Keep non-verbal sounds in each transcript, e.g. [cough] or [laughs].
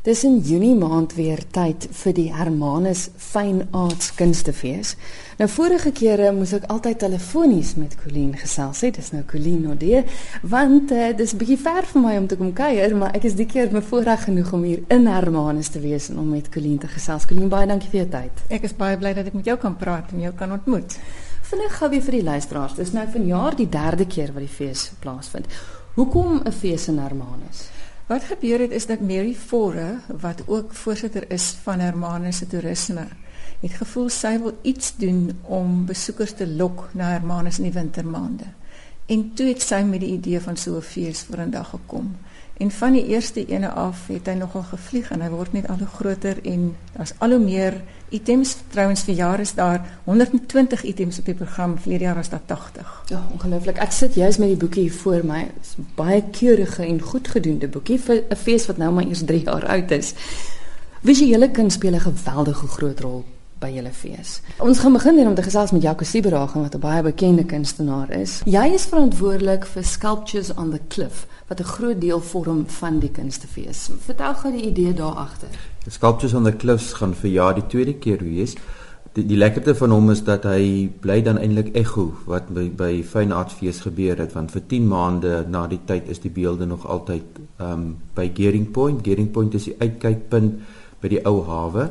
Dis in Junie maand weer tyd vir die Hermanus Fine Arts Kunstefees. Nou vorige kere moes ek altyd telefonies met Colleen gesels het. Dis nou Colleen Nodee, want uh, dis 'n bietjie ver vir my om te kom kuier, maar ek is die keer bevoorreg genoeg om hier in Hermanus te wees en om met Colleen te gesels. Colleen, baie dankie vir jou tyd. Ek is baie bly dat ek met jou kan praat en jou kan ontmoet. Vinnig gou weer vir die luisteraars. Dis nou vanjaar die derde keer wat die fees plaasvind. Hoekom 'n fees in Hermanus? Wat gebeur het is dat Mary Fore wat ook voorsitter is van Hermanus se toerisme, het gevoel sy wil iets doen om besoekers te lok na Hermanus in die wintermaande. En toe het sy met die idee van so 'n fees vorendag gekom. En van die eerste ene af het hy nogal gevlieg en hy word net al hoe groter en daar's al hoe meer items. Trouwens vir jare is daar 120 items op die program. Vlerige jaar was daar 80. Ja, ongelooflik. Ek sit juis met die boekie hier voor my. Dit is baie keurige en goedgedoende boekie vir 'n fees wat nou maar eers 3 jaar oud is. Visuele kuns speel 'n geweldige groot rol by julle fees. Ons gaan begin hier om te gesels met Jaco Sieberagen wat 'n baie bekende kunstenaar is. Jy is verantwoordelik vir Sculptures on the Cliff wat 'n groot deel vorm van die kunstefees. Vertel gou die idee daar agter. Sculptures on the Cliffs gaan vir jaar die tweede keer wees. Die, die lekkerte van hom is dat hy bly dan eintlik ekho wat by by Fine Arts Fees gebeur het want vir 10 maande na die tyd is die beelde nog altyd um by Gering Point. Gering Point is die uitkykpunt by die ou hawe.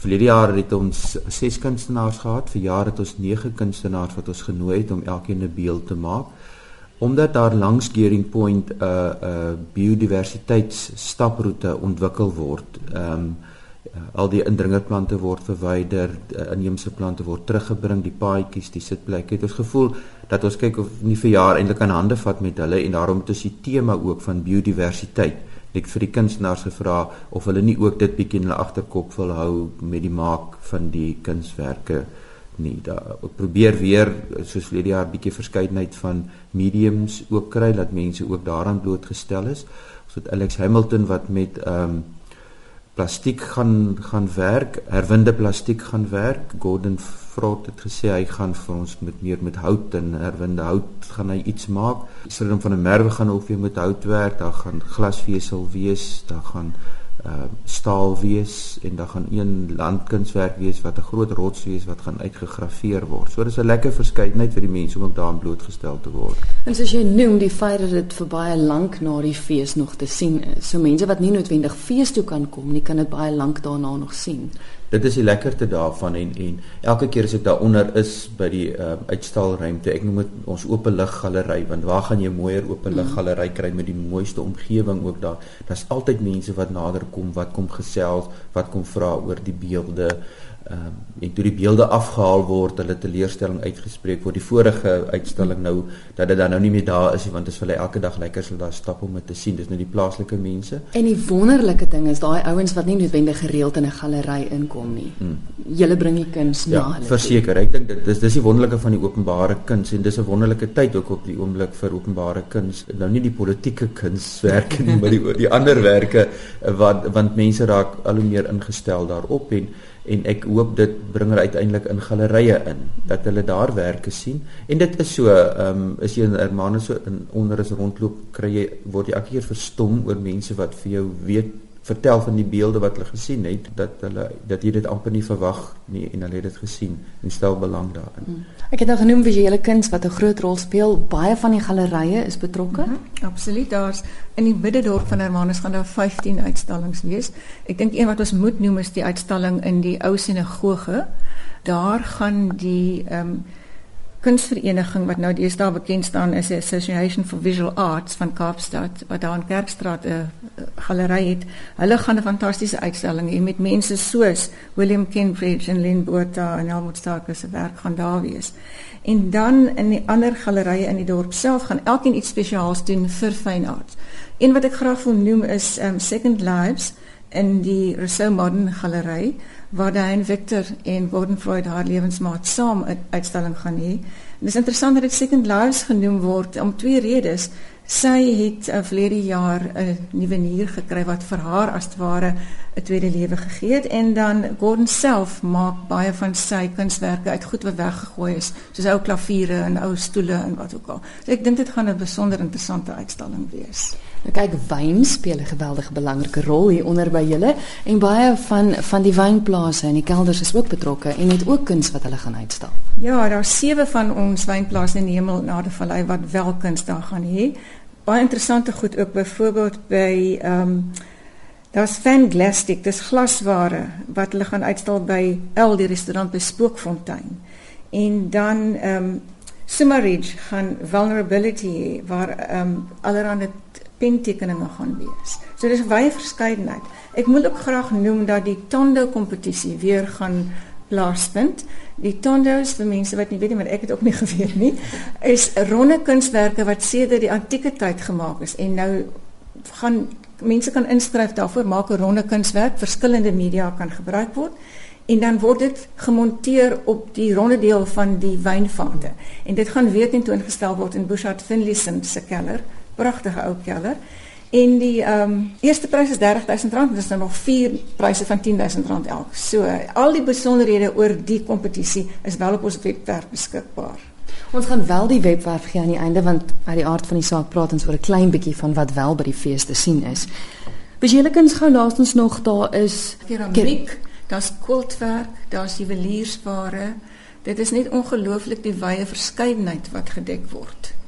Verlede jaar het ons 6 kunstenaars gehad, vir jaar het ons 9 kunstenaars wat ons genooi het om elkeen 'n beeld te maak. Omdat daar langs Gering Point 'n uh, 'n uh, biodiversiteitsstaproete ontwikkel word. Ehm um, al die indringerplante word verwyder, uh, inheemse plante word teruggebring, die paadjies, die sitplekke. Het ons gevoel dat ons kyk of nie vir jaar eintlik aan hande vat met hulle en daarom het ons die tema ook van biodiversiteit ek vir die kunstenaars gevra of hulle nie ook dit bietjie in hulle agterkop wil hou met die maak van die kunswerke nie. Daar probeer weer soos verlede jaar bietjie verskeidenheid van mediums ook kry dat mense ook daaraan blootgestel is. Ons het Alex Hamilton wat met ehm um, plastiek gaan gaan werk, herwinde plastiek gaan werk. Gordon Vrot het gesê hy gaan vir ons met meer met hout en herwinde hout gaan hy iets maak. Sodom van 'n merwe gaan ook weer met hout werk. Daar gaan glasvesel wees, daar gaan uh staal wees en dan gaan een landkunswerk wees wat 'n groot rots wees wat gaan uitgegraveer word. So dis 'n lekker verskeidenheid vir die mense om ook daarin blootgestel te word. En soos jy noem, die feit dat dit vir baie lank na die fees nog te sien is. So mense wat nie noodwendig fees toe kan kom nie, kan dit baie lank daarna nog sien dit is die lekkerte daarvan en en elke keer as ek daaronder is by die uh, uitstalruimte ek noem dit ons oop lig galery want waar gaan jy mooier oop lig mm. galery kry met die mooiste omgewing ook daar daar's altyd mense wat nader kom wat kom gesels wat kom vra oor die beelde ehm um, en toe die beelde afgehaal word, hulle teleurstelling uitgespreek word. Die vorige uitstalling nou dat dit dan nou nie meer daar is nie want dit is vir hulle elke dag lekker hulle daar stap om dit te sien. Dis nou die plaaslike mense. En die wonderlike ding is daai ouens wat nie noodwendig gereeld in 'n galery inkom nie. Hmm. Julle bring die kuns ja, na hulle. Verseker, ek dink dit is dis die wonderlike van die openbare kuns en dis 'n wonderlike tyd ook op die oomblik vir openbare kuns. Nou nie die politieke kunswerke nie, maar die die ander werke wat want mense raak al hoe meer ingestel daarop en en ek hoop dit bring hulle uiteindelik in gallerye in dat hulle daar werke sien. En dit is so ehm um, is jy in Hermanus so in onder is rondloop kry jy word jy elke keer verstom oor mense wat vir jou weet vertel van die beelde wat hulle gesien het dat hulle dat jy dit amper nie verwag nie en hulle het dit gesien en stel belang daarin. Hmm. Ek het nou genoem visuele kuns wat 'n groot rol speel. Baie van die gallerye is betrokke. Mm -hmm. Absoluut. Daar's in die middedorp van Hermanus gaan daar 15 uitstallings wees. Ek dink een wat ons moet noem is die uitstalling in die ou sinagoge. Daar gaan die ehm um, kunstvereniging wat nou deesdae bekend staan is die Association for Visual Arts van Kaapstad wat daar in Kerkstraat 'n galery het. Hulle gaan 'n fantastiese uitstalling hê met mense soos William Kenbridge en Lynn Botha en Helmut Starker se werk gaan daar wees. En dan in die ander gallerye in die dorp self gaan elkeen iets spesiaals doen vir fine arts. Een wat ek graag wil noem is um, Second Lives in die Rousseau Modern Galery waar Diane Victor en Gordon Freud haar lewensmaat saam 'n uitstalling gaan hê. Dit is interessant dat dit Second Lives genoem word om twee redes. Sy het uh, verlede jaar 'n nuwe nier gekry wat vir haar as ware 'n tweede lewe gegee het en dan Gordon self maak baie van sy kunswerke uit goed wat weggegooi is, soos ou klaviere en ou stoele en wat ook al. So ek dink dit gaan 'n besonder interessante uitstalling wees. Nou kyk, wyn speel 'n geweldige belangrike rol hier onder by julle en baie van van die wynplase en die kelders is ook betrokke en het ook kuns wat hulle gaan uitstal. Ja, daar's sewe van ons wynplase in die hemel na die vallei wat wel kuns daar gaan hê baie interessante goed ook byvoorbeeld by ehm um, daar's Van Glastic, dis glasware wat hulle gaan uitstal by El die restaurant by Spookfontein. En dan ehm um, Sumaridge gaan vulnerability waar ehm um, allerhande pentekeninge gaan wees. So dis 'n wye verskeidenheid. Ek moet ook graag noem dat die Tondo kompetisie weer gaan plaasvind. Die tondos vir mense wat nie weet nie, maar ek het ook nie [laughs] geweet nie, is ronde kunswerke wat sedert die antieke tyd gemaak is en nou gaan mense kan inskryf daarvoor maak 'n ronde kunswerk, verskillende media kan gebruik word en dan word dit gemonteer op die ronde deel van die wynvate. En dit gaan weer tentoongestel word in Bouchard Finlayson se keller, pragtige ou keller. En die um, eerste prys is R30000 en dis nou nog vier pryse van R10000 elk. So al die besonderhede oor die kompetisie is wel op ons webwerf beskikbaar. Ons gaan wel die webwerf gee aan die einde want uit die aard van die saak praat ons oor 'n klein bietjie van wat wel by die fees te sien is. Bejelekens gou laastens nog daar is keramiek, daar's kultwerk, daar's juweliersware. Dit is net ongelooflik die wye verskeidenheid wat gedek word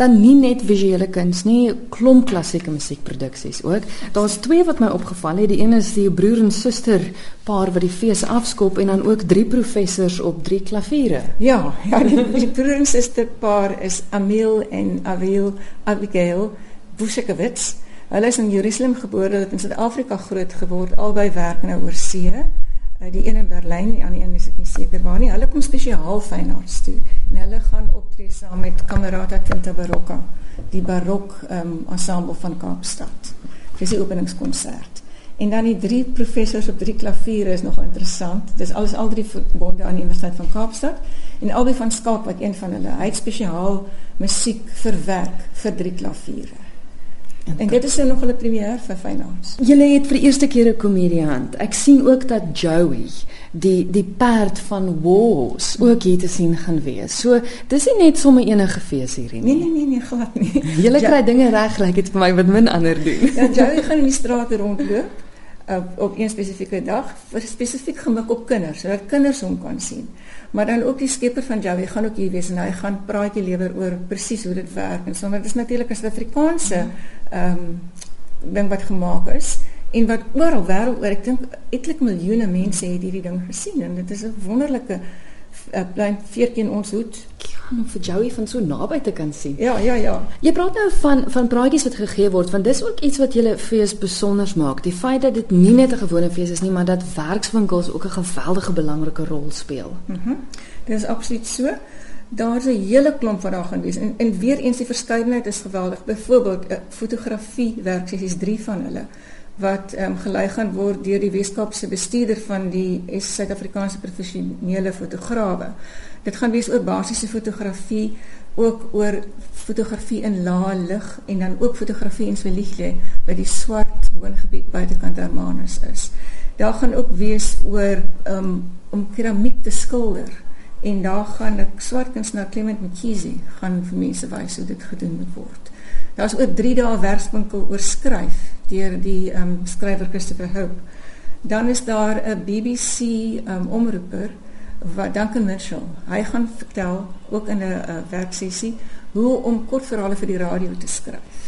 dan nie net visuele kuns nie, klomp klassieke musiekproduksies ook. Daar's twee wat my opgeval het. Die een is die broer en suster paar wat die fees afskop en dan ook drie professors op drie klaviere. Ja, ja, die, die broer en suster paar is Amil en Avil Abigail Bushekowitz. Hulle is in Jerusalem gebore, het in Suid-Afrika groot geword, albei werk nou oor see. Uh, die een in Berlyn, die ander een is ek nie seker waar nie. Hulle kom spesiaal Feyenoord toe en hulle gaan optree saam met Camerata Tinta Barocca, die barok um, ensemble van Kaapstad. Dis die openingskonsert. En dan die drie professors op drie klaviere is nog interessant. Dis alles al drie verbonde aan die Universiteit van Kaapstad en albei van Skaap wat een van hulle. Hy het spesiaal musiek verwerk vir drie klaviere. En dit is nou nog 'n premier vir Fynans. Julle het vir die eerste keer 'n komediant. Ek sien ook dat Joey, die die perd van Wars, ook hier te sien gaan wees. So, dis nie net sommer enige fees hierdie nie. Nee nee nee, nee glad nie. Julle kry dinge reg, lyk dit vir my wat min ander doen. Ja, Joey gaan in die strate rondloop op op 'n spesifieke dag, vir spesifiek gemik op kinders, sodat kinders hom kan sien. Maar dan ook die skepper van Joey gaan ook hier wees en hy gaan praatjie lewer oor presies hoe dit werk en sonder dit is natuurlik 'n Suid-Afrikaanse ehm um, ding wat gemaak is en wat oral wêreld oor ek dink etlike miljoene mense het hierdie ding gesien en dit is 'n wonderlike uh, klein veertjie in ons hoed om vir Joey van so naby te kan sien. Ja, ja, ja. Jy praat nou van van praatjies wat gegee word, want dis ook iets wat julle fees besonder maak. Die feit dat dit nie net 'n gewone fees is nie, maar dat werkswinkels ook 'n geweldige belangrike rol speel. Mhm. Mm dit is absoluut so. Daar's 'n hele klomp wat daar gaan wees. En en weer eens die verskeidenheid is geweldig. Byvoorbeeld 'n fotografie werksessies, drie van hulle wat ehm um, gelei gaan word deur die Weskaapse bestuurder van die Suid-Afrikaanse professionele fotograwe. Dit gaan wees oor basiese fotografie, ook oor fotografie in lae lig en dan ook fotografie in Swelihle by die swart woongebied buitekant Hermanus is. Daar gaan ook wees oor um, om keramiek te skilder en daar gaan 'n swart kunstenaar Clement Mkhize gaan vir mense wys hoe dit gedoen moet word. Daar's ook 3 dae werkswinkel oor skryf deur die um, skrywer Christopher Hope. Dan is daar 'n BBC um, omroeper wat Duncan Mitchell. Hy gaan vertel ook in 'n uh, werksessie hoe om kortverhale vir die radio te skryf.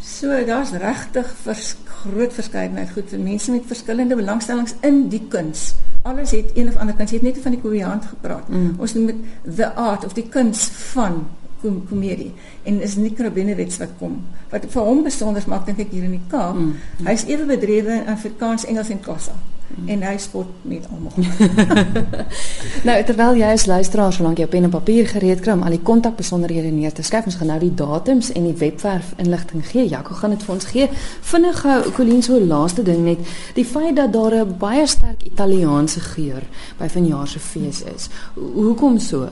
So daar's regtig vers, groot verskeidenheid goed vir mense met verskillende belangstellings in die kuns. Alles het een of ander kuns. Jy het net van die koreaand gepraat. Mm. Ons noem dit the art of die kuns van kom komedie en is nie Krabinewets wat kom wat vir hom besonder maak dink ek hier in die Kaap. Mm. Hy's ewe bedrewe in Afrikaans, Engels en Khoisa en hy spot met almal. [laughs] nou terwyl jy as luisteraar solank jy pen en papier gereed kry om al die kontakbesonderhede neer te skryf, ons gaan nou die datums en die webwerf inligting gee. Jaco gaan dit vir ons gee. Vinnig gou Colleen so laaste ding net, die feit dat daar 'n baie sterk Italiaanse geur by vanjaar se fees is. Hoekom so?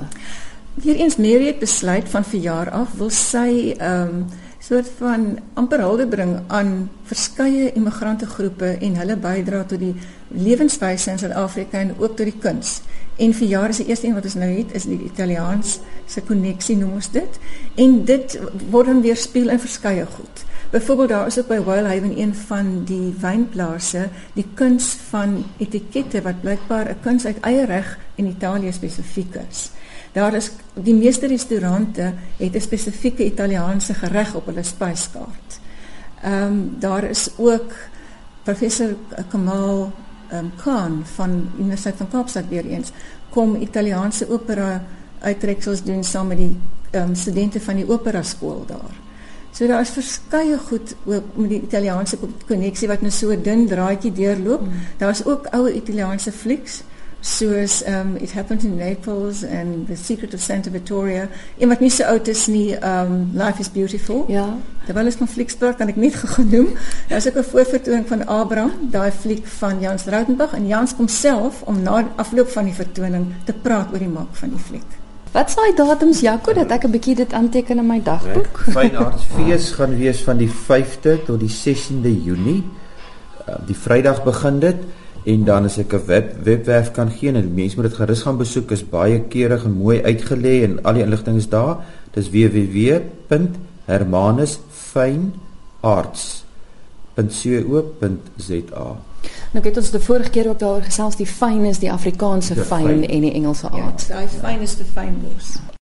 Weereens Mary het besluit van verjaar af wil sy ehm um, soort van amper hulde bring aan verskeie immigrante groepe en hulle bydra tot die lewenswyse in Suid-Afrika en ook tot die kuns. En vir jare is die eerste een wat ons nou het is die Italiaans se koneksie noem ons dit. En dit word dan weer speel in verskeie goed. Byvoorbeeld daar is ook by Wildhaven een van die wynplase die kuns van etikette wat blykbaar 'n kuns uit eie reg in Italië spesifiek is. Daar is die meeste restaurante het 'n spesifieke Italiaanse gereg op hulle spyskaart. Ehm um, daar is ook professor Kamal um, Khan van Universiteit van Kaapstad weer eens kom Italiaanse opera uittreksels doen saam met die ehm um, studente van die opera skool daar. So daar is verskeie goed ook met die Italiaanse koneksie wat nou so 'n dun draadjie deurloop. Mm. Daar's ook ou Italiaanse flieks soos um it happened in Naples and the secret of Santa Victoria en wat nie so oud is nie um life is beautiful. Ja. Terwyl is konflikspraak kan ek net [laughs] genoem daar is ook 'n voorvertoning van Abraham daai fliek van Jans Rautenbach. En Jans kom self om na afloop van die vertoning te praat oor die maak van die fliek. Wat sê datums Jaco dat ek 'n bietjie dit aanteken in my dagboek? Fynartsfees gaan wees van die 5de tot die 16de Junie. Uh, die Vrydag begin dit en dan as ek 'n web webwerf kan gee en mense moet dit gerus gaan besoek is baie keurig en mooi uitgelê en al die inligting is daar dis www.hermanusfynearts.co.za Nou het ons die vorige keer ook daar gesels die fyn is die Afrikaanse fyn en die Engelse aard. Ja, daai fyn is die fynbos.